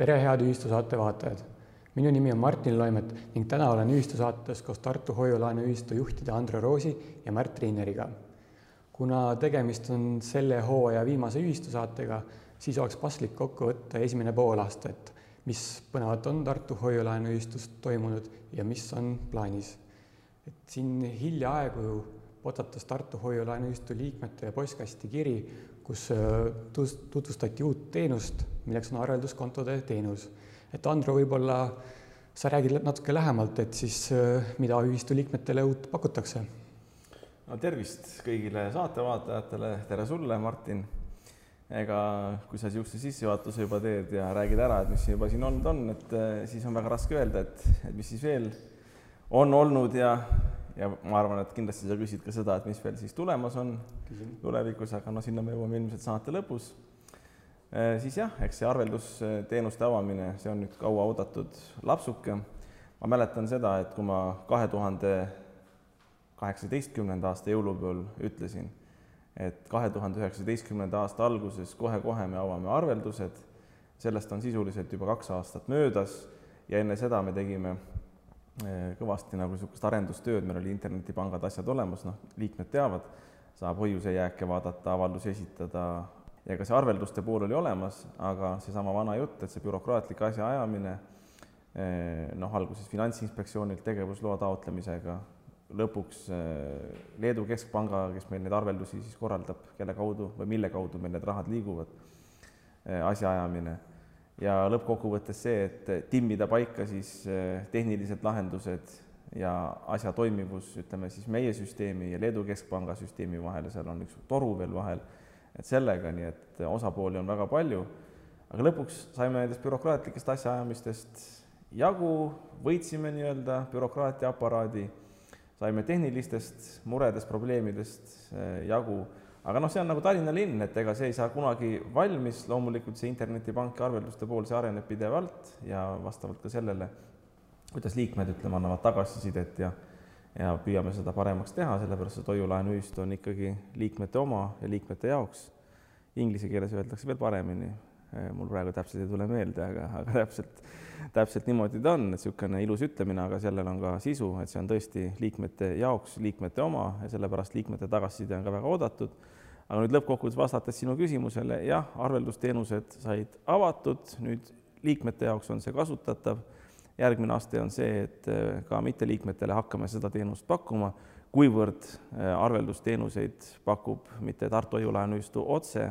tere, head ühistusaate vaatajad! minu nimi on Martin Loimet ning täna olen ühistusaates koos Tartu Hoiu-laenuühistu juhtide Andre Roosi ja Märt Riineriga. kuna tegemist on selle hooaja viimase ühistusaatega, siis oleks paslik kokku võtta esimene poolaasta, et mis põnevat on Tartu Hoiu-laenuühistus toimunud ja mis on plaanis. et siin hiljaaegu potatas Tartu Hoiu-laenuühistu liikmete postkasti kiri, kus tutvustati uut teenust, milleks on arvelduskontode teenus et Andro, võib-olla sa räägid natuke lähemalt, et siis mida ühistu liikmetele uut pakutakse? no tervist kõigile saatevaatajatele, tere sulle, Martin. ega kui sa niisuguse sissejuhatuse juba teed ja räägid ära, et mis siin juba siin olnud on, et siis on väga raske öelda, et, et mis siis veel on olnud ja, ja ma arvan, et kindlasti sa küsid ka seda, et mis veel siis tulemas on Küsin. tulevikus, aga no sinna me jõuame ilmselt saate lõpus Äh, siis jah, eks see arveldusteenuste avamine, see on nüüd kauaoodatud lapsuke. ma mäletan seda, et kui ma kahe tuhande kaheksateistkümnenda aasta jõulupeol ütlesin, et kahe tuhande üheksateistkümnenda aasta alguses kohe-kohe me avame arveldused, sellest on sisuliselt juba kaks aastat möödas ja enne seda me tegime kõvasti nagu niisugust arendustööd, meil oli internetipangad, asjad olemas, noh, liikmed teavad, saab hoiusejääke vaadata, avaldusi esitada, ja ka see arvelduste pool oli olemas, aga seesama vana jutt, et see bürokraatlik asjaajamine eh, noh, alguses Finantsinspektsioonilt tegevusloa taotlemisega, lõpuks eh, Leedu keskpanga, kes meil neid arveldusi siis korraldab, kelle kaudu või mille kaudu meil need rahad liiguvad, asjaajamine ja lõppkokkuvõttes see, et timmida paika siis tehnilised lahendused ja asja toimivus, ütleme siis meie süsteemi ja Leedu keskpanga süsteemi vahel seal on üks toru veel vahel et sellega, nii et osapooli on väga palju, aga lõpuks saime nendest bürokraatlikest asjaajamistest jagu, võitsime nii-öelda bürokraatia aparaadi, saime tehnilistest muredest, probleemidest eh, jagu, aga noh, see on nagu Tallinna linn, et ega see ei saa kunagi valmis, loomulikult see internetipank ja arvelduste pool, see areneb pidevalt ja vastavalt ka sellele, kuidas liikmed, ütleme, annavad tagasisidet ja ja püüame seda paremaks teha, sellepärast et hoiu-laenuühistu on ikkagi liikmete oma ja liikmete jaoks. Inglise keeles öeldakse veel paremini, mul praegu täpselt ei tule meelde, aga, aga täpselt, täpselt niimoodi ta on, niisugune ilus ütlemine, aga sellel on ka sisu, et see on tõesti liikmete jaoks, liikmete oma ja sellepärast liikmete tagasiside on ka väga oodatud. aga nüüd lõppkokkuvõttes vastates sinu küsimusele, jah, arveldusteenused said avatud, nüüd liikmete jaoks on see kasutatav järgmine aste on see, et äh, ka mitteliikmetele hakkame seda teenust pakkuma, kuivõrd äh, arveldusteenuseid pakub mitte Tartu Hoiu-laenuühistu otse,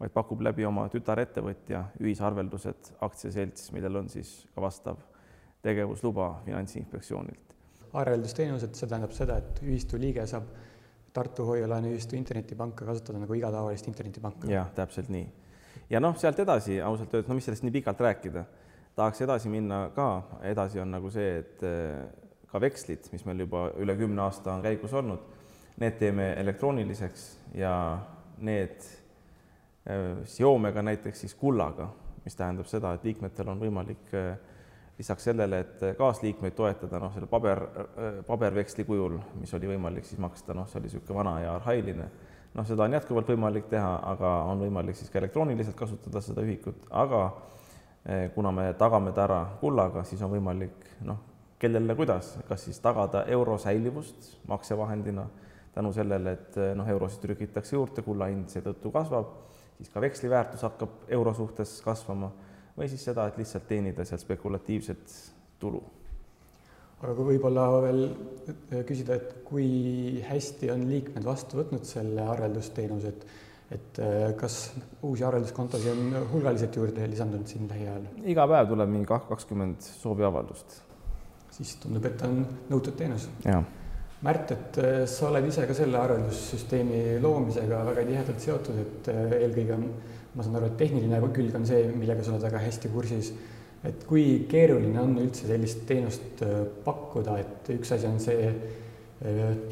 vaid pakub läbi oma tütarettevõtja Ühisarveldused aktsiaselts, millel on siis ka vastav tegevusluba Finantsinspektsioonilt. arveldusteenused, see tähendab seda, et ühistu liige saab Tartu Hoiu-laenuühistu internetipanka kasutada nagu iga tavalist internetipanka? jah, täpselt nii. ja noh, sealt edasi ausalt öeldes, no mis sellest nii pikalt rääkida tahaks edasi minna ka, edasi on nagu see, et eh, ka vekslid, mis meil juba üle kümne aasta on käigus olnud, need teeme elektrooniliseks ja need eh, seome ka näiteks siis kullaga, mis tähendab seda, et liikmetel on võimalik eh, lisaks sellele, et kaasliikmeid toetada, noh, selle paber, paberveksli kujul, mis oli võimalik siis maksta, noh, see oli niisugune vana ja arhailine, noh, seda on jätkuvalt võimalik teha, aga on võimalik siis ka elektrooniliselt kasutada seda ühikut, aga kuna me tagame ta ära kullaga, siis on võimalik noh, kellele kuidas, kas siis tagada euro säilivust maksevahendina tänu sellele, et noh, eurosid trükitakse juurde, kulla hind seetõttu kasvab, siis ka veksli väärtus hakkab euro suhtes kasvama või siis seda, et lihtsalt teenida sealt spekulatiivset tulu. aga kui võib-olla veel eh, küsida, et kui hästi on liikmed vastu võtnud selle arveldusteenuse, et et äh, kas uusi arvelduskontosid on hulgaliselt juurde lisandunud siin lähiajal? iga päev tuleb mingi kakskümmend sooviavaldust. siis tundub, et on nõutud teenus. Märt, et äh, sa oled ise ka selle arveldussüsteemi loomisega väga tihedalt seotud, et äh, eelkõige ma saan aru, et tehniline külg on see, millega sa oled väga hästi kursis. et kui keeruline on üldse sellist teenust pakkuda, et üks asi on see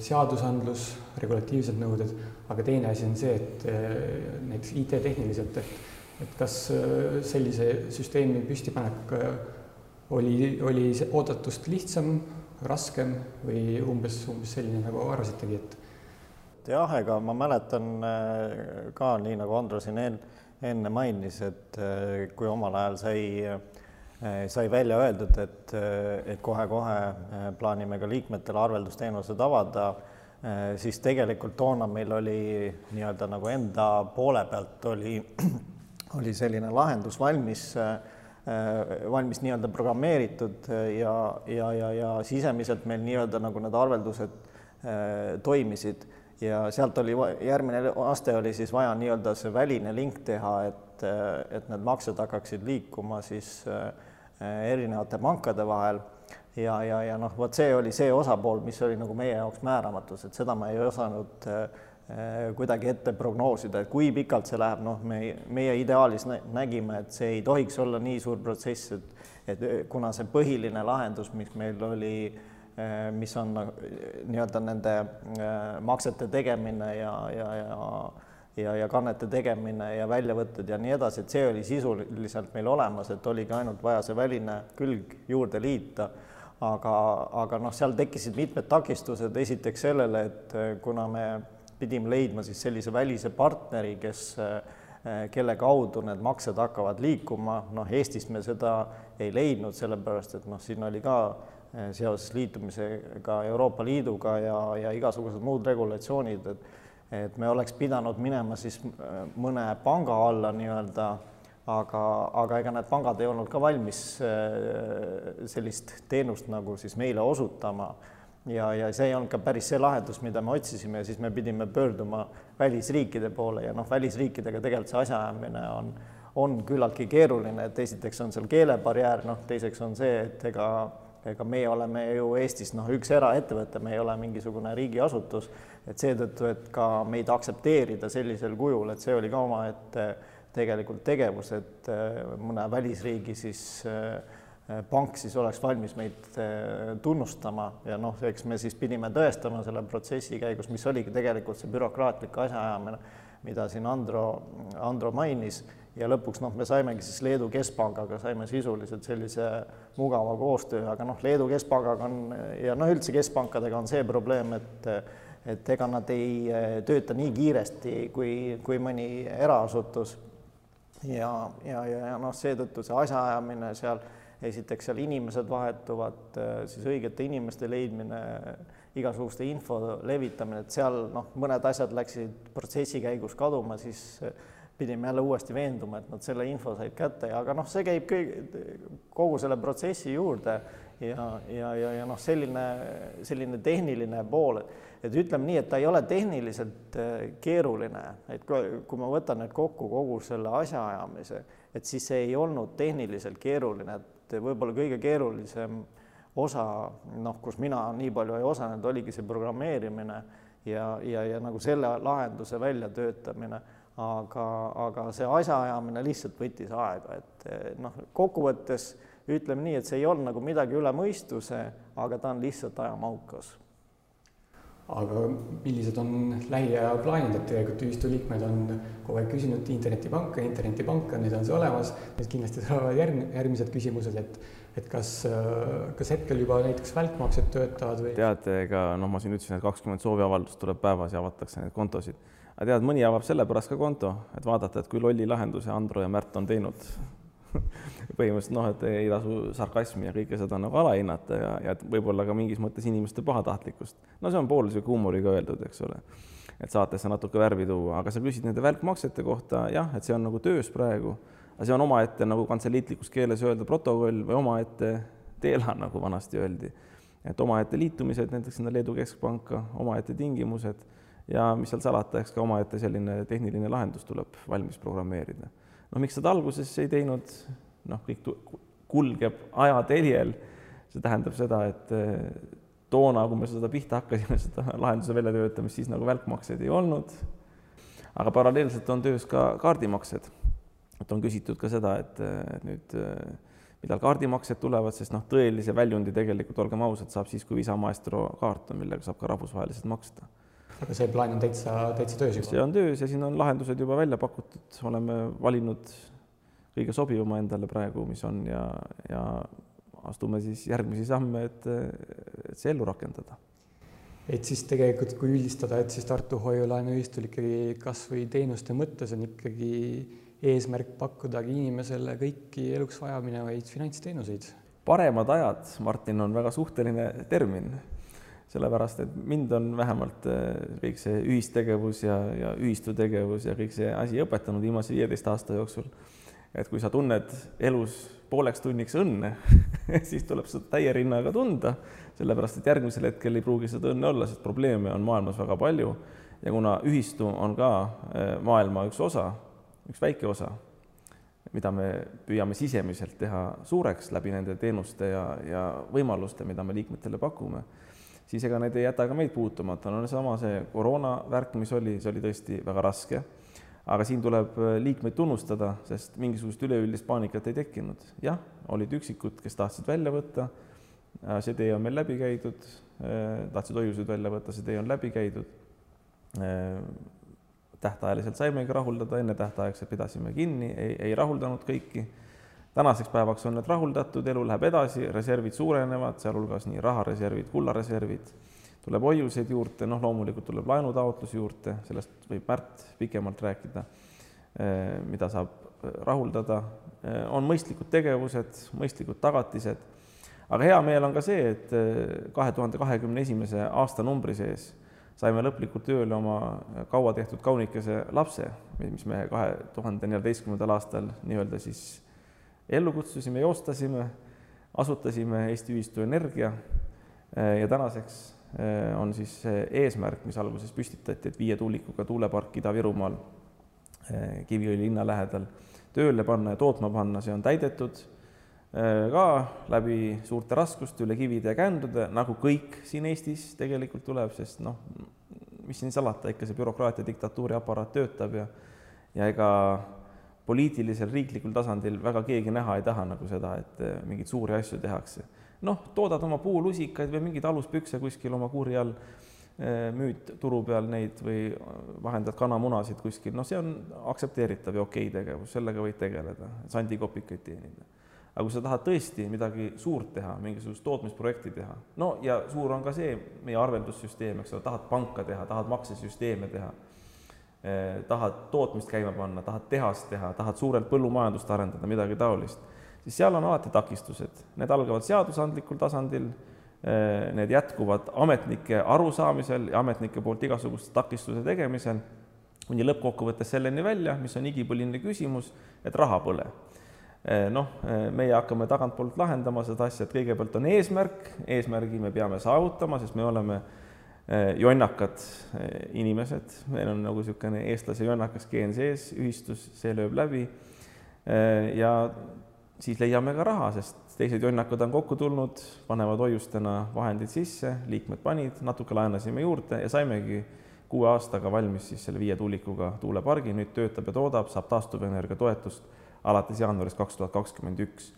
seadusandlus, regulatiivsed nõuded aga teine asi on see, et näiteks IT-tehniliselt, et, et kas sellise süsteemi püstipanek oli, oli oodatust lihtsam, raskem või umbes, umbes selline, nagu arvasitegi, et jah, ega ma mäletan ka nii, nagu Andro siin eel, enne mainis, et kui omal ajal sai, sai välja öeldud, et, et kohe-kohe plaanime ka liikmetele arveldusteenused avada, siis tegelikult toona meil oli nii-öelda nagu enda poole pealt oli, oli selline lahendus valmis valmis nii-öelda programmeeritud ja, ja, ja, ja sisemiselt meil nii-öelda nagu need arveldused toimisid. Ja sealt oli järgmine aste oli siis vaja nii-öelda see väline link teha, et, et need maksed hakkaksid liikuma siis äh, erinevate pankade vahel. Ja, ja, ja noh, vot see oli see osapool, mis oli nagu meie jaoks määramatus, et seda ma ei osanud äh, kuidagi ette prognoosida, et kui pikalt see läheb, noh, me, meie ideaalis nägime, et see ei tohiks olla nii suur protsess, et et kuna see põhiline lahendus, mis meil oli äh, mis on nii-öelda nende maksete tegemine ja, ja, ja ja, ja kannete tegemine ja väljavõtted ja nii edasi, et see oli sisuliselt meil olemas, et oligi ainult vaja see väline külg juurde liita. aga, aga noh, seal tekkisid mitmed takistused, esiteks sellele, et kuna me pidime leidma siis sellise välise partneri, kes, kelle kaudu need maksed hakkavad liikuma, noh, Eestis me seda ei leidnud, sellepärast et noh, siin oli ka Eh, seoses liitumisega Euroopa Liiduga ja, ja igasugused muud regulatsioonid, et et me oleks pidanud minema siis eh, mõne panga alla nii-öelda, aga, aga ega need pangad ei olnud ka valmis eh, sellist teenust nagu siis meile osutama ja, ja see ei olnud ka päris see lahendus, mida me otsisime ja siis me pidime pöörduma välisriikide poole ja noh, välisriikidega tegelikult see asjaajamine on, on küllaltki keeruline, et esiteks on seal keelebarjäär, noh, teiseks on see, et ega ega meie oleme ju Eestis noh, üks eraettevõte, me ei ole mingisugune riigiasutus, et seetõttu, et ka meid aktsepteerida sellisel kujul, et see oli ka omaette tegelikult tegevus, et äh, mõne välisriigi siis äh, pank siis oleks valmis meid äh, tunnustama ja noh, eks me siis pidime tõestama selle protsessi käigus, mis oligi tegelikult see bürokraatlik asjaajamine, mida siin Andro, Andro mainis ja lõpuks noh, me saimegi siis Leedu keskpangaga saime sisuliselt sellise mugava koostöö, aga noh, Leedu keskpangaga on ja noh, üldse keskpankadega on see probleem, et et ega nad ei eh, tööta nii kiiresti kui, kui mõni eraasutus. ja, ja, ja, ja noh, seetõttu see asjaajamine seal, esiteks seal inimesed vahetuvad, eh, siis õigete inimeste leidmine, igasuguste info levitamine, et seal noh, mõned asjad läksid protsessi käigus kaduma, siis pidime jälle uuesti veenduma, et nad selle info said kätte aga noh, see käib kõik, kogu selle protsessi juurde ja, ja, ja, ja noh, selline, selline tehniline pool, et ütleme nii, et ta ei ole tehniliselt äh, keeruline, et kui ma võtan nüüd kokku kogu selle asjaajamise, et siis see ei olnud tehniliselt keeruline, et võib-olla kõige keerulisem osa, noh, kus mina nii palju ei osanud, oligi see programmeerimine ja, ja, ja nagu selle lahenduse väljatöötamine aga, aga see asjaajamine lihtsalt võttis aega, et eh, noh, kokkuvõttes ütleme nii, et see ei olnud nagu midagi üle mõistuse, aga ta on lihtsalt ajamahukas. Aga millised on lähiaja plaanid, et tegelikult ühistu liikmed on kogu aeg küsinud internetipanka, internetipanka, nüüd on see olemas, nüüd kindlasti tulevad järg-, järgmised küsimused, et et kas, kas hetkel juba näiteks välkmaksed töötavad või? teate, ega noh, ma siin ütlesin, et kakskümmend sooviavaldust tuleb päevas ja avatakse neid kontosid. Aga tead, mõni avab sellepärast ka konto, et vaadata, et kui lolli lahenduse Andro ja Märt on teinud põhimõtteliselt noh, et ei tasu sarkasmi ja kõike seda nagu alahinnata ja, ja võib-olla ka mingis mõttes inimeste pahatahtlikkust. no see on pool niisugune huumoriga öeldud, eks ole. et saatesse natuke värvi tuua, aga sa küsid nende välkmaksete kohta, jah, et see on nagu töös praegu, aga see on omaette nagu kantseliitlikus keeles öelda protokoll või omaette teela, nagu vanasti öeldi. et omaette liitumised näiteks sinna Leedu keskpanka, omaette tingimused ja mis seal salata, eks ka omaette selline tehniline lahendus tuleb valmis programmeerida. Noh, miks seda alguses ei teinud, noh, kõik kulgeb ajateljel, see tähendab seda, et eh, toona, kui me seda pihta hakkasime, seda lahenduse väljatöötamist, siis nagu välkmakseid ei olnud. aga paralleelselt on töös ka kaardimaksed. et on küsitud ka seda, et nüüd millal kaardimaksed tulevad, sest noh, tõelise väljundi tegelikult, olgem ausad, saab siis, kui Visa Maestro kaart on, millega saab ka rahvusvaheliselt maksta see plaan on täitsa, täitsa töös juba? see on töös ja siin on lahendused juba välja pakutud, oleme valinud kõige sobivama endale praegu, mis on ja, ja astume siis järgmisi samme, et, et see ellu rakendada. et siis tegelikult, kui üldistada, et siis Tartu Hoiu-laenuühistul ikkagi kasvõi teenuste mõttes on ikkagi eesmärk pakkudagi inimesele kõiki eluks vajaminevaid finantsteenuseid. paremad ajad, Martin, on väga suhteline termin, sellepärast et mind on vähemalt äh, kõik see ühistegevus ja, ja ühistutegevus ja kõik see asi õpetanud viimase viieteist aasta jooksul. et kui sa tunned elus pooleks tunniks õnne siis tuleb seda täie rinnaga tunda, sellepärast et järgmisel hetkel ei pruugi seda õnne olla, sest probleeme on maailmas väga palju ja kuna ühistu on ka äh, maailma üks osa, üks väike osa, mida me püüame sisemiselt teha suureks läbi nende teenuste ja, ja võimaluste, mida me liikmetele pakume, siis ega need ei jäta ka meid puutumata, no seesama see koroona värk, mis oli, see oli tõesti väga raske. aga siin tuleb äh, liikmeid tunnustada, sest mingisugust üleüldist paanikat ei tekkinud. jah, olid üksikud, kes tahtsid välja võtta, äh, see tee on meil läbi käidud, äh, tahtsid hoiuseid välja võtta, see tee on läbi käidud tähtajaliselt saimegi rahuldada, ennetähtaegselt pidasime kinni, ei rahuldanud kõiki. Tänaseks päevaks on need rahuldatud, elu läheb edasi, reservid suurenevad, sealhulgas nii rahareservid, kullareservid, tuleb hoiuseid juurde, noh, loomulikult tuleb laenutaotlusi juurde, sellest võib Märt pikemalt rääkida, eh, mida saab eh, rahuldada, eh, on mõistlikud tegevused, mõistlikud tagatised, aga hea meel on ka see, et kahe tuhande kahekümne esimese aastanumbri sees saime lõplikult tööle oma kaua tehtud kaunikese lapse, mis me kahe tuhande neljateistkümnendal aastal nii-öelda siis ellu kutsusime, joostasime, asutasime Eesti Ühistu Energia ja tänaseks eh, on siis eesmärk, mis alguses püstitati, et viie tuulikuga tuulepark Ida-Virumaal eh, Kiviõli linna lähedal tööle panna ja tootma panna, see on täidetud eh, ka läbi suurte raskuste, üle kivide ja kändude, nagu kõik siin Eestis tegelikult tuleb, sest noh, mis siin salata, ikka see bürokraatia diktatuuri aparaat töötab ja ja ega poliitilisel riiklikul tasandil väga keegi näha ei taha nagu seda, et eh, mingeid suuri asju tehakse. noh, toodad oma puulusikaid või mingeid aluspükse kuskil oma kuuri all, eh, müüd turu peal neid või vahendad kanamunasid kuskil, noh, see on aktsepteeritav ja okei tegevus, sellega võid tegeleda, sandikopikaid teenida aga kui sa tahad tõesti midagi suurt teha, mingisugust tootmisprojekti teha, no ja suur on ka see meie arveldussüsteem, eks ole, tahad panka teha, tahad maksesüsteeme teha eh,, tahad tootmist käima panna, tahad tehast teha, tahad suurelt põllumajandust arendada, midagi taolist, siis seal on alati takistused, need algavad seadusandlikul tasandil eh,, need jätkuvad ametnike arusaamisel ja ametnike poolt igasuguste takistuse tegemisel, kuni lõppkokkuvõttes selleni välja, mis on igipõline küsimus, et raha pole. Eh, noh, eh, meie hakkame tagantpoolt lahendama seda asja, et kõigepealt on eesmärk, eesmärgi me peame saavutama, sest me oleme eh, jonnakad inimesed, meil on nagu niisugune eestlase jonnakas geen sees, ühistus, see lööb läbi. ja siis leiame ka raha, sest teised jonnakad on kokku tulnud, panevad hoiustena vahendid sisse, liikmed panid, natuke laenasime juurde ja saimegi kuue aastaga valmis siis selle viie tuulikuga tuulepargi, nüüd töötab ja toodab, saab taastuvenergia toetust alates jaanuarist kaks tuhat kakskümmend üks.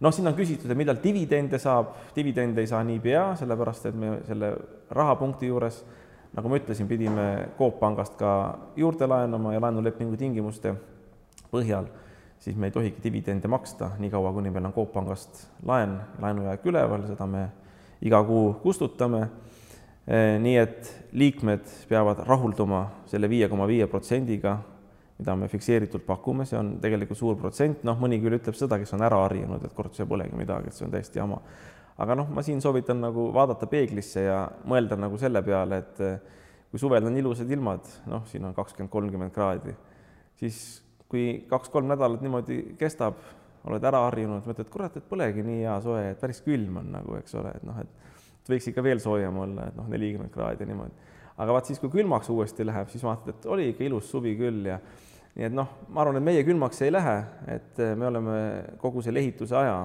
Noh, siin on küsitud, et millal dividende saab, dividende ei saa niipea, sellepärast et me selle rahapunkti juures, nagu ma ütlesin, pidime Coop pangast ka juurde laenama ja laenulepingu tingimuste põhjal, siis me ei tohigi dividende maksta niikaua, kuni meil on Coop pangast laen, laenujääk üleval, seda me iga kuu kustutame. Nii et liikmed peavad rahulduma selle viie koma viie protsendiga mida me fikseeritult pakume, see on tegelikult suur protsent, noh, mõni küll ütleb seda, kes on ära harjunud, et kord see polegi midagi, et see on täiesti jama. aga noh, ma siin soovitan nagu vaadata peeglisse ja mõelda nagu selle peale, et eh, kui suvel on ilusad ilmad, noh, siin on kakskümmend, kolmkümmend kraadi, siis kui kaks-kolm nädalat niimoodi kestab, oled ära harjunud, mõtled, kurat, et polegi nii hea soe, et päris külm on nagu, eks ole, et noh, et võiks ikka veel soojem olla, et noh, nelikümmend kraadi niimoodi. aga vaat siis, kui külmaks uuesti läheb, siis vaatad, et oli ikka ilus suvi küll ja nii et noh, ma arvan, et meie külmaks ei lähe, et eh, me oleme kogu selle ehituse aja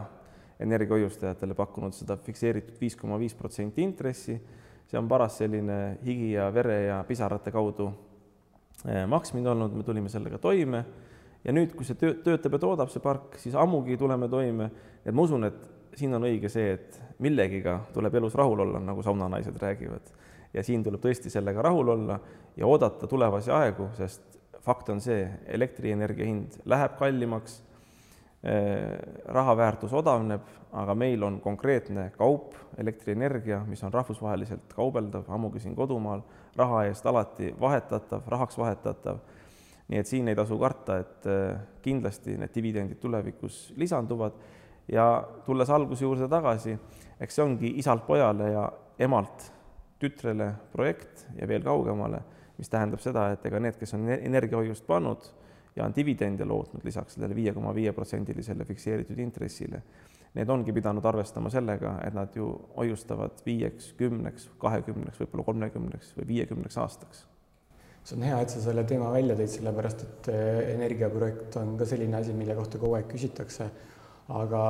energiahoiustajatele pakkunud seda fikseeritud viis koma viis protsenti intressi. see on paras selline higi ja vere ja pisarate kaudu eh, maksmine olnud, me tulime sellega toime. ja nüüd, kui see töö, töötab ja toodab, see park, siis ammugi tuleme toime. et ma usun, et siin on õige see, et millegiga tuleb elus rahul olla, nagu saunanaised räägivad. ja siin tuleb tõesti sellega rahul olla ja oodata tulevasi aegu, sest fakt on see, elektrienergia hind läheb kallimaks, eh, raha väärtus odavneb, aga meil on konkreetne kaup, elektrienergia, mis on rahvusvaheliselt kaubeldav, ammugi siin kodumaal, raha eest alati vahetatav, rahaks vahetatav. nii et siin ei tasu karta, et kindlasti need dividendid tulevikus lisanduvad ja tulles alguse juurde tagasi, eks see ongi isalt pojale ja emalt tütrele projekt ja veel kaugemale, mis tähendab seda, et ega need, kes on energiahoiust pannud ja on dividende lootnud lisaks sellele viie koma viie protsendilisele fikseeritud intressile, need ongi pidanud arvestama sellega, et nad ju hoiustavad viieks, kümneks, kahekümneks, võib-olla kolmekümneks või viiekümneks aastaks. See on hea, et sa selle teema välja tõid, sellepärast et eh, energiaprojekt on ka selline asi, mille kohta kogu aeg küsitakse. Aga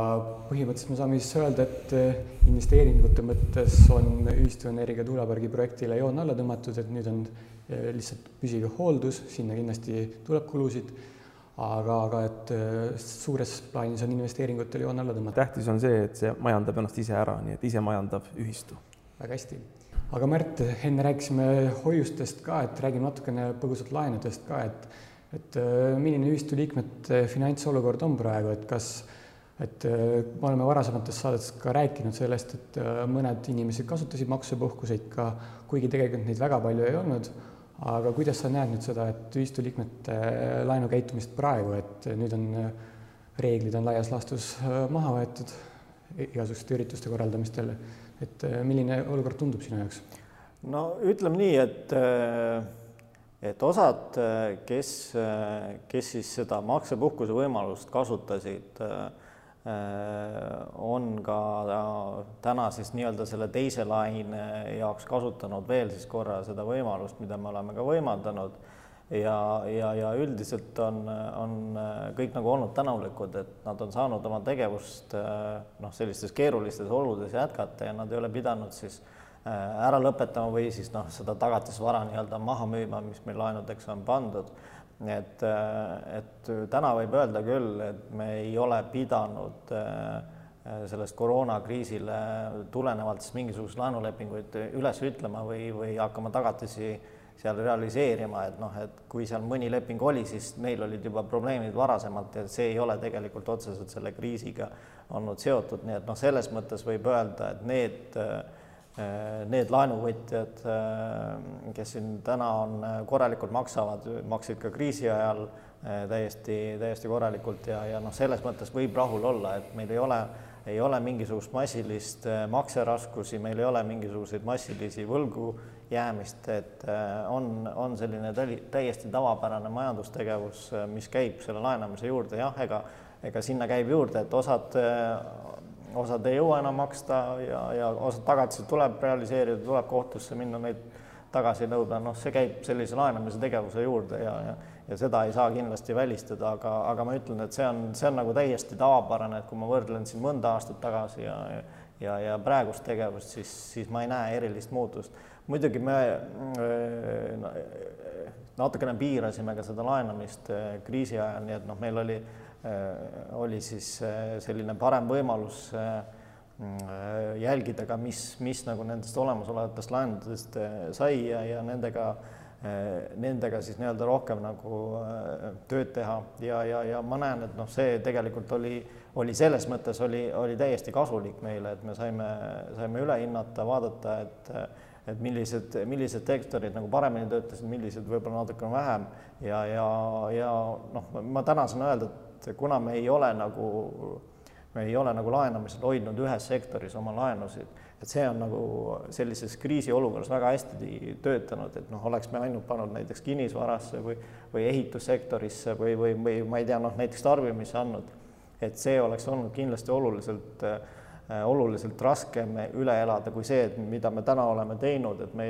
põhimõtteliselt me saame siis öelda, et eh, investeeringute mõttes on ühistuenergia tuulepargi projektile joon alla tõmmatud, et nüüd on lihtsalt püsiv hooldus, sinna kindlasti tuleb kulusid, aga, aga et eh, suures plaanis on investeeringutel joon alla tõmmatud. tähtis on see, et see majandab ennast ise ära, nii et ise majandav ühistu. väga hästi. aga Märt, enne rääkisime hoiustest ka, et räägime natukene põgusalt laenudest ka, et et milline ühistu liikmete finantsolukord on praegu, et kas et me oleme varasemates saadetes ka rääkinud sellest, et mõned inimesed kasutasid maksepuhkuseid ka, kuigi tegelikult neid väga palju ei olnud. Aga kuidas sa näed nüüd seda, et ühistu liikmete äh, laenukäitumist praegu, et nüüd on reeglid on laias laastus maha võetud igasuguste ürituste korraldamistel, et milline olukord tundub sinu jaoks? no ütleme nii, et et osad, kes, kes siis seda maksepuhkuse võimalust kasutasid äh, Äh, on ka täna siis nii-öelda selle teise laine jaoks kasutanud veel siis korra seda võimalust, mida me oleme ka võimaldanud. Ja, ja, ja üldiselt on, on kõik nagu olnud tänulikud, et nad on saanud oma tegevust noh, sellistes keerulistes oludes jätkata ja nad ei ole pidanud siis äh, ära lõpetama või siis noh, seda tagatisvara nii-öelda maha müüma, mis meil laenudeks on pandud et, äh, et täna võib öelda küll, et me ei ole pidanud äh, sellest koroonakriisile tulenevalt siis mingisuguseid laenulepinguid üles ütlema või, või hakkama tagatisi seal realiseerima, et noh, et kui seal mõni leping oli, siis neil olid juba probleemid varasemalt ja see ei ole tegelikult otseselt selle kriisiga olnud seotud, nii et noh, selles mõttes võib öelda, et need äh, need laenuvõtjad, äh, kes siin täna on, äh, korralikult maksavad, maksid ka kriisi ajal täiesti, täiesti korralikult ja, ja noh, selles mõttes võib rahul olla, et meil ei ole, ei ole mingisugust massilist makseraskusi, meil ei ole mingisuguseid massilisi võlgu jäämist, et on, on selline täiesti tavapärane majandustegevus, mis käib selle laenamise juurde, jah, ega ega sinna käib juurde, et osad osad ei jõua enam maksta ja, ja osad tagatised tuleb realiseerida, tuleb kohtusse minna, neid tagasi nõuda, noh, see käib sellise laenamise tegevuse juurde ja, ja ja seda ei saa kindlasti välistada, aga, aga ma ütlen, et see on, see on nagu täiesti tavapärane, et kui ma võrdlen siin mõnda aastat tagasi ja ja, ja praegust tegevust, siis, siis ma ei näe erilist muutust. muidugi me natukene piirasime ka seda laenamist kriisi ajal, nii et noh, meil oli Äh, oli siis äh, selline parem võimalus äh, jälgida ka, mis, mis nagu nendest olemasolevatest laenudest sai ja, ja nendega, nendega siis nii-öelda rohkem nagu tööd teha. Ja, ja, ja ma näen, et noh, see tegelikult oli, oli selles mõttes oli, oli täiesti kasulik meile, et me saime, saime üle hinnata, vaadata, et et millised, millised sektorid nagu paremini töötasid, millised võib-olla natukene vähem. Ja, ja, ja noh, ma täna saan öelda, et et kuna me ei ole nagu, me ei ole nagu laenamisel hoidnud ühes sektoris oma laenusid, et see on nagu sellises kriisiolukorras väga hästi töötanud, et noh, oleks me ainult pannud näiteks kinnisvarasse või, või ehitussektorisse või, või, või ma ei tea, noh näiteks tarbimisse andnud, et see oleks olnud kindlasti oluliselt äh, oluliselt raskem üle elada kui see, et mida me täna oleme teinud, et me,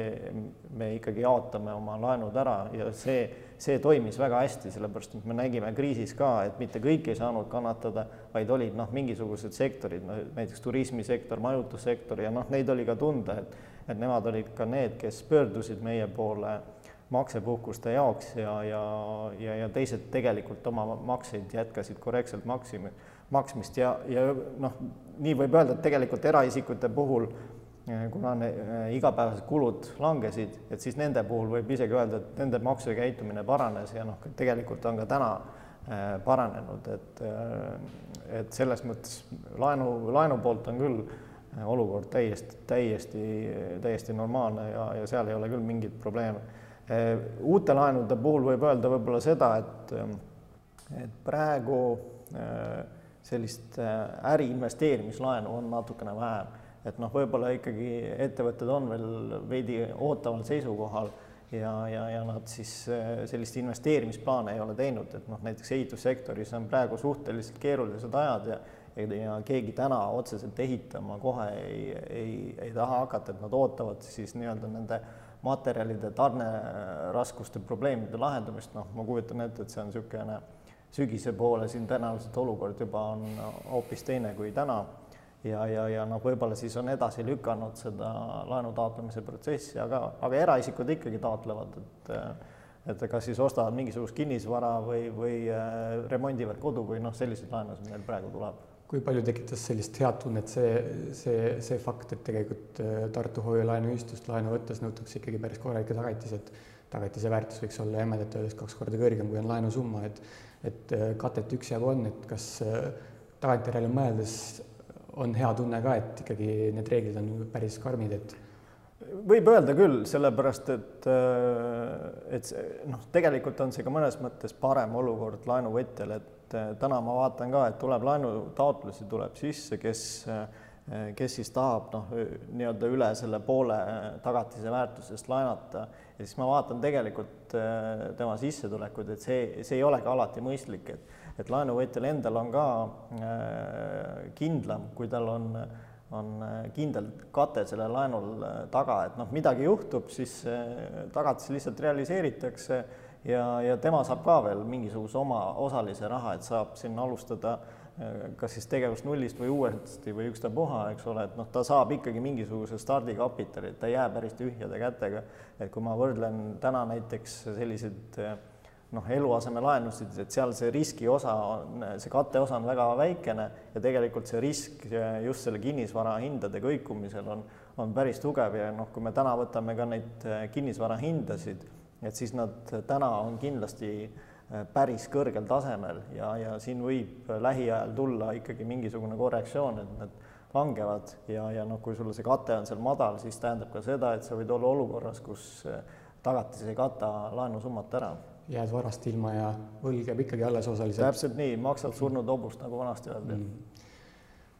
me ikkagi jaotame oma laenud ära ja see see toimis väga hästi, sellepärast et me nägime kriisis ka, et mitte kõik ei saanud kannatada, vaid olid noh, mingisugused sektorid, no näiteks turismisektor, majutussektor ja noh, neid oli ka tunda, et et nemad olid ka need, kes pöördusid meie poole maksepuhkuste jaoks ja, ja, ja, ja teised tegelikult oma makseid jätkasid korrektselt maksimi, maksmist ja, ja noh, nii võib öelda, et tegelikult eraisikute puhul Äh, kuna ne, äh, igapäevased kulud langesid, et siis nende puhul võib isegi öelda, et nende maksukäitumine paranes ja noh, tegelikult on ka täna äh, paranenud, et, et selles mõttes laenu, laenu poolt on küll olukord täiesti, täiesti, täiesti normaalne ja, ja seal ei ole küll mingeid probleeme. uute laenude puhul võib öelda võib-olla seda, et, et praegu sellist äri investeerimislaenu on natukene vähem, et noh, võib-olla ikkagi ettevõtted on veel veidi ootaval seisukohal ja, ja, ja nad siis sellist investeerimisplaane ei ole teinud, et noh, näiteks ehitussektoris on praegu suhteliselt keerulised ajad ja ja keegi täna otseselt ehitama kohe ei, ei, ei taha hakata, et nad ootavad siis nii-öelda nende materjalide tarneraskuste probleemide lahendamist, noh, ma kujutan ette, et see on niisugune sügise poole siin tõenäoliselt olukord juba on hoopis teine kui täna. Ja, ja, ja noh, võib-olla siis on edasi lükanud seda laenu taotlemise protsessi, aga, aga eraisikud ikkagi taotlevad, et et kas siis ostavad mingisugust kinnisvara või, või äh, remondivad kodu või noh, selliseid laenusid meil praegu tuleb. Kui palju tekitas sellist head tunnet see, see, see fakt, et tegelikult äh, Tartu Hoiu-laenuühistust laenu võttes nõutakse ikkagi päris korralikke tagatisi, et tagatise väärtus võiks olla jämedalt öeldes kaks korda kõrgem, kui on laenusumma, et et äh, katet üksjagu on, et kas äh, tagantjärele mõeldes on hea tunne ka, et ikkagi need reeglid on päris karmid, et võib öelda küll, sellepärast et, et noh, tegelikult on see ka mõnes mõttes parem olukord laenuvõtjale, et täna ma vaatan ka, et tuleb laenutaotlusi tuleb sisse, kes, kes siis tahab noh, nii-öelda üle selle poole tagatise väärtusest laenata ja siis ma vaatan tegelikult tema sissetulekuid, et see, see ei olegi alati mõistlik, et et laenuvõtjal endal on ka kindlam, kui tal on on kindel kate sellel laenul taga, et noh, midagi juhtub, siis tagatis lihtsalt realiseeritakse ja, ja tema saab ka veel mingisuguse oma osalise raha, et saab sinna alustada äh, kas siis tegevust nullist või uuesti või ükstapuha, eks ole, et noh, ta saab ikkagi mingisuguse stardikapitali, ta ei jää päris tühjade kätega. et kui ma võrdlen täna näiteks selliseid noh, eluasemelaenusid, et seal see riski osa on, see katteosa on väga väikene ja tegelikult see risk just selle kinnisvara hindade kõikumisel on, on päris tugev ja noh, kui me täna võtame ka neid kinnisvara hindasid et siis nad täna on kindlasti äh, päris kõrgel tasemel ja, ja siin võib lähiajal tulla ikkagi mingisugune korrektsioon, et need langevad ja, ja noh, kui sul see kate on seal madal, siis tähendab ka seda, et sa võid olla olukorras, kus äh, tagatis ei kata laenusummat ära. jääd varast ilma ja võlg jääb ikkagi alles osaliselt. täpselt nii, maksad surnud hobust, nagu vanasti öeldi mm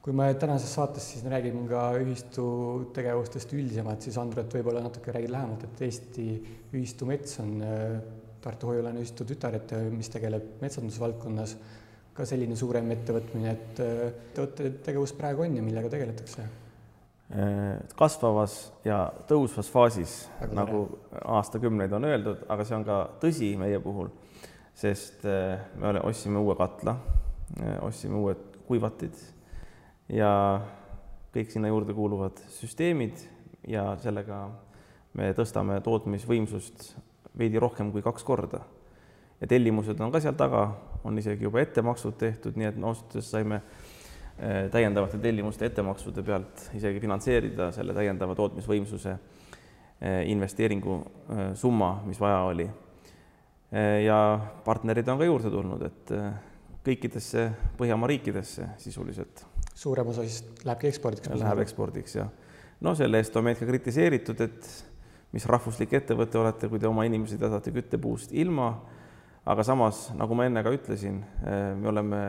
kui me tänases saates siis räägime ka ühistu tegevustest üldisemalt, siis Andrut võib-olla natuke räägid lähemalt, et Eesti Ühistu Mets on äh, Tartu Hoiu-laenu ühistu tütarettevõte, mis tegeleb metsandusvaldkonnas, ka selline suurem ettevõtmine, et äh, ettevõtte tegevus praegu on ja millega tegeletakse? Äh, kasvavas ja tõusvas faasis, nagu aastakümneid on öeldud, aga see on ka tõsi meie puhul, sest me ostsime uue katla, ostsime uued kuivatid ja kõik sinna juurde kuuluvad süsteemid ja sellega me tõstame tootmisvõimsust veidi rohkem kui kaks korda. ja tellimused on ka seal taga, on isegi juba ettemaksud tehtud, nii et no ausalt öeldes saime eh, täiendavate tellimuste ettemaksude pealt isegi finantseerida selle täiendava tootmisvõimsuse eh, investeeringu eh, summa, mis vaja oli. ja partnerid on ka juurde tulnud, et kõikidesse Põhjamaa riikidesse sisuliselt suurem osa siis lähebki ekspordiks? Läheb ekspordiks, jah. no selle eest on meid ka kritiseeritud, et mis rahvuslik ettevõte olete, kui te oma inimesed jätate küttepuust ilma. aga samas, nagu ma enne ka ütlesin, eh, me oleme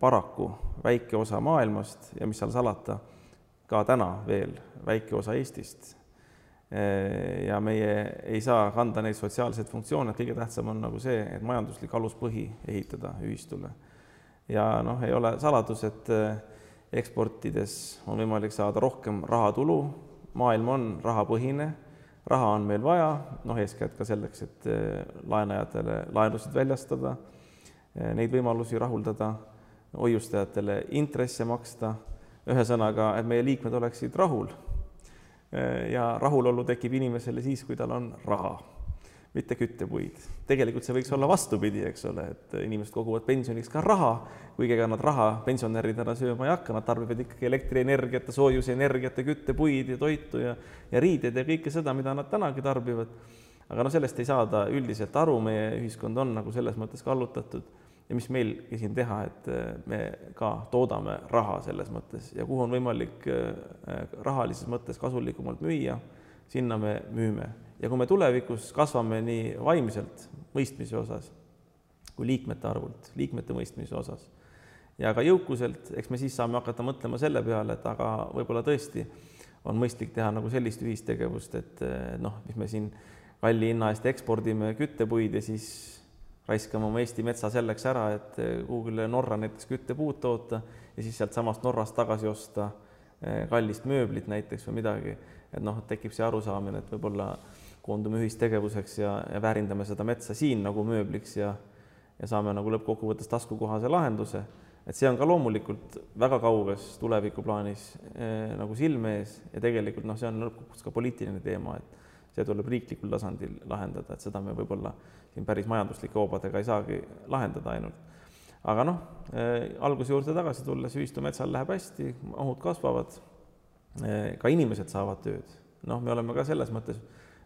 paraku väike osa maailmast ja mis seal salata, ka täna veel väike osa Eestist. Eh, ja meie ei saa kanda neid sotsiaalseid funktsioone, kõige tähtsam on nagu see, et majanduslik aluspõhi ehitada ühistule. ja noh, ei ole saladus, et eh, eksportides on võimalik saada rohkem rahatulu, maailm on rahapõhine, raha on meil vaja, noh, eeskätt ka selleks, et eh, laenajatele laenusid väljastada, eh, neid võimalusi rahuldada, hoiustajatele intresse maksta, ühesõnaga, et meie liikmed oleksid rahul. Eh, ja rahulolu tekib inimesele siis, kui tal on raha mitte küttepuid. tegelikult see võiks olla vastupidi, eks ole, et inimesed koguvad pensioniks ka raha, kuigi ega nad raha pensionäridena sööma ei hakka, nad tarbivad ikkagi elektrienergiat ja soojusenergiat ja küttepuid ja toitu ja, ja riideid ja kõike seda, mida nad tänagi tarbivad. aga noh, sellest ei saada üldiselt aru, meie ühiskond on nagu selles mõttes kallutatud ja mis meilgi siin teha, et me ka toodame raha selles mõttes ja kuhu on võimalik äh, rahalises mõttes kasulikumalt müüa sinna me müüme ja kui me tulevikus kasvame nii vaimselt mõistmise osas kui liikmete arvult, liikmete mõistmise osas ja ka jõukuselt, eks me siis saame hakata mõtlema selle peale, et aga võib-olla tõesti on mõistlik teha nagu sellist ühistegevust, et noh, mis me siin kalli hinna eest ekspordime küttepuid ja siis raiskame oma Eesti metsa selleks ära, et kuhugile Norra näiteks küttepuud toota ja siis sealtsamast Norrast tagasi osta eh, kallist mööblit näiteks või midagi. Et noh, tekib see arusaamine, et võib-olla koondume ühistegevuseks ja, ja väärindame seda metsa siin nagu mööbliks ja ja saame nagu lõppkokkuvõttes taskukohase lahenduse. et see on ka loomulikult väga kauges tulevikuplaanis eh, nagu silme ees ja tegelikult noh, see on lõppkokkuvõttes ka poliitiline teema, et see tuleb riiklikul tasandil lahendada, et seda me võib-olla siin päris majanduslike hoobadega ei saagi lahendada ainult. aga noh eh,, alguse juurde tagasi tulles, ühistu metsal läheb hästi, mahud kasvavad ka inimesed saavad tööd. noh, me oleme ka selles mõttes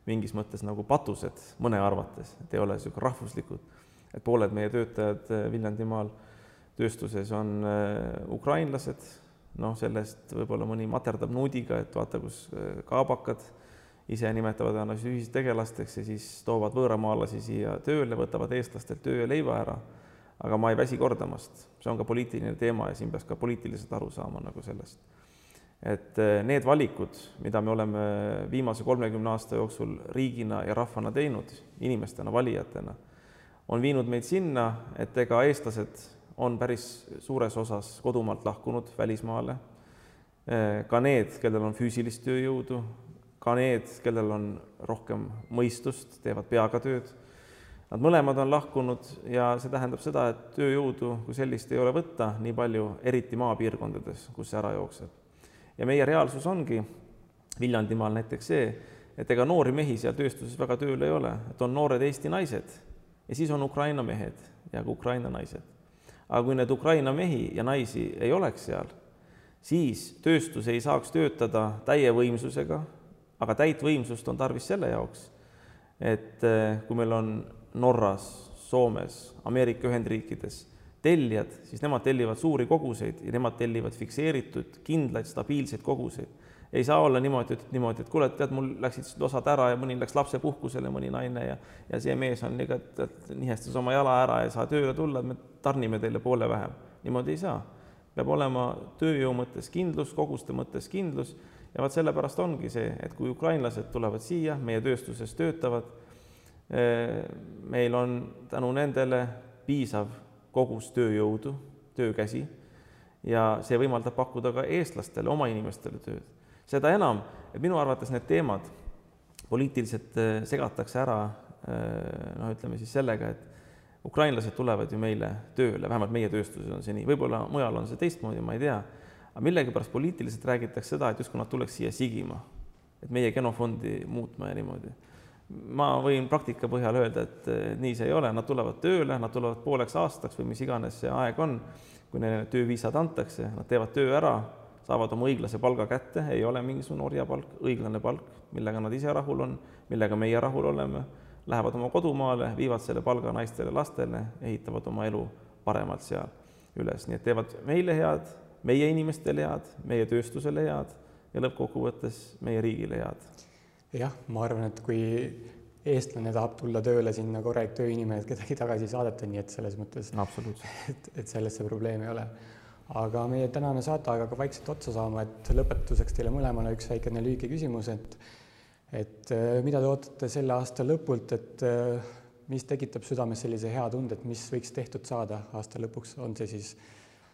mingis mõttes nagu patused mõne arvates, et ei ole niisugune rahvuslikud, et pooled meie töötajad eh, Viljandimaal tööstuses on eh, ukrainlased, noh, sellest võib-olla mõni materdab nuudiga, et vaata, kus kaabakad ise nimetavad ennast ühistegelasteks ja siis toovad võõramaalasi siia tööle, võtavad eestlastelt töö ja leiva ära. aga ma ei väsi kordamast, see on ka poliitiline teema ja siin peaks ka poliitiliselt aru saama nagu sellest et eh, need valikud, mida me oleme viimase kolmekümne aasta jooksul riigina ja rahvana teinud, inimestena, valijatena, on viinud meid sinna, et ega eestlased on päris suures osas kodumaalt lahkunud välismaale. Eh, ka need, kellel on füüsilist tööjõudu, ka need, kellel on rohkem mõistust, teevad peaga tööd. Nad mõlemad on lahkunud ja see tähendab seda, et tööjõudu kui sellist ei ole võtta nii palju, eriti maapiirkondades, kus see ära jookseb ja meie reaalsus ongi Viljandimaal näiteks see, et ega noori mehi seal tööstuses väga tööl ei ole, et on noored Eesti naised ja siis on Ukraina mehed ja ka Ukraina naised. aga kui need Ukraina mehi ja naisi ei oleks seal, siis tööstus ei saaks töötada täie võimsusega, aga täit võimsust on tarvis selle jaoks, et eh, kui meil on Norras, Soomes, Ameerika Ühendriikides tellijad, siis nemad tellivad suuri koguseid ja nemad tellivad fikseeritud, kindlaid, stabiilseid koguseid. ei saa olla niimoodi, et niimoodi, et kuule, tead, mul läksid osad ära ja mõni läks lapsepuhkusele, mõni naine ja ja see mees on ikka, et nihestas oma jala ära ja ei saa tööle tulla, me tarnime teile poole vähem. niimoodi ei saa. peab olema tööjõu mõttes kindlus, koguste mõttes kindlus ja vot sellepärast ongi see, et kui ukrainlased tulevad siia, meie tööstuses töötavad, eh, meil on tänu nendele piisav kogus tööjõudu, töökäsi. Ja see võimaldab pakkuda ka eestlastele, oma inimestele tööd. seda enam, et minu arvates need teemad poliitiliselt äh, segatakse ära äh, noh, ütleme siis sellega, et ukrainlased tulevad ju meile tööle, vähemalt meie tööstuses on see nii, võib-olla mujal on see teistmoodi, ma ei tea, aga millegipärast poliitiliselt räägitakse seda, et justkui nad tuleks siia sigima, et meie genofondi muutma ja niimoodi ma võin praktika põhjal öelda, et nii see ei ole, nad tulevad tööle, nad tulevad pooleks aastaks või mis iganes see aeg on, kui neile tööviisad antakse, nad teevad töö ära, saavad oma õiglase palga kätte, ei ole mingisugune orjapalk, õiglane palk, millega nad ise rahul on, millega meie rahul oleme, lähevad oma kodumaale, viivad selle palga naistele, lastele, ehitavad oma elu paremalt seal üles, nii et teevad meile head, meie inimestele head, meie tööstusele head ja lõppkokkuvõttes meie riigile head jah, ma arvan, et kui eestlane tahab tulla tööle sinna korralik tööinimene, et kedagi tagasi saadeta, nii et selles mõttes no,. et, et selles see probleem ei ole. aga meie tänane saate aeg hakkab vaikselt otsa saama, et lõpetuseks teile mõlemale üks väikene lühike küsimus, et et äh, mida te ootate selle aasta lõpult, et äh, mis tekitab südames sellise hea tunde, et mis võiks tehtud saada aasta lõpuks, on see siis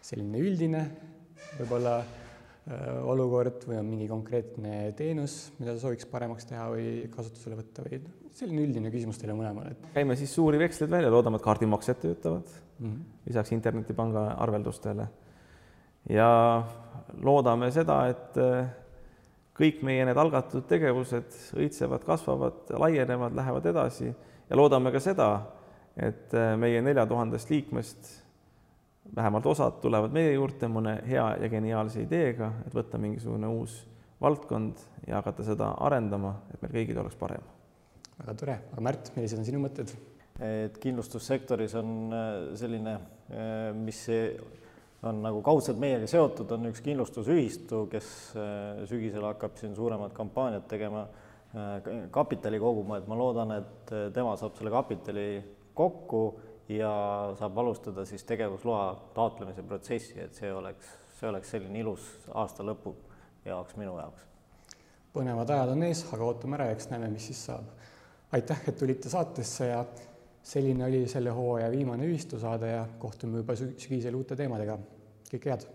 selline üldine võib-olla olukord või on mingi konkreetne teenus, mida sooviks paremaks teha või kasutusele võtta või selline üldine küsimus teile mõlemale, et. käime siis suuri veksleid välja, loodame, et kaardimaksed töötavad mm -hmm. lisaks internetipanga arveldustele. ja loodame seda, et äh, kõik meie need algatatud tegevused õitsevad, kasvavad, laienevad, lähevad edasi ja loodame ka seda, et äh, meie nelja tuhandest liikmest vähemalt osad tulevad meie juurde mõne hea ja geniaalse ideega, et võtta mingisugune uus valdkond ja hakata seda arendama, et meil kõigil oleks parem. väga tore, aga Märt, millised on sinu mõtted? et kindlustussektoris on äh, selline, äh, mis on nagu kaudselt meiega seotud, on üks kindlustusühistu, kes äh, sügisel hakkab siin suuremat kampaaniat tegema kapitali koguma, et ma loodan, et tema saab selle kapitali kokku ja saab alustada siis tegevusloa taotlemise protsessi, et see oleks, see oleks selline ilus aasta lõpu jaoks minu jaoks. põnevad ajad on ees, aga ootame ära eks näeme, mis siis saab. aitäh, et tulite saatesse ja selline oli selle hooaja viimane ühistusaade ja kohtume juba sügisel uute teemadega. kõike head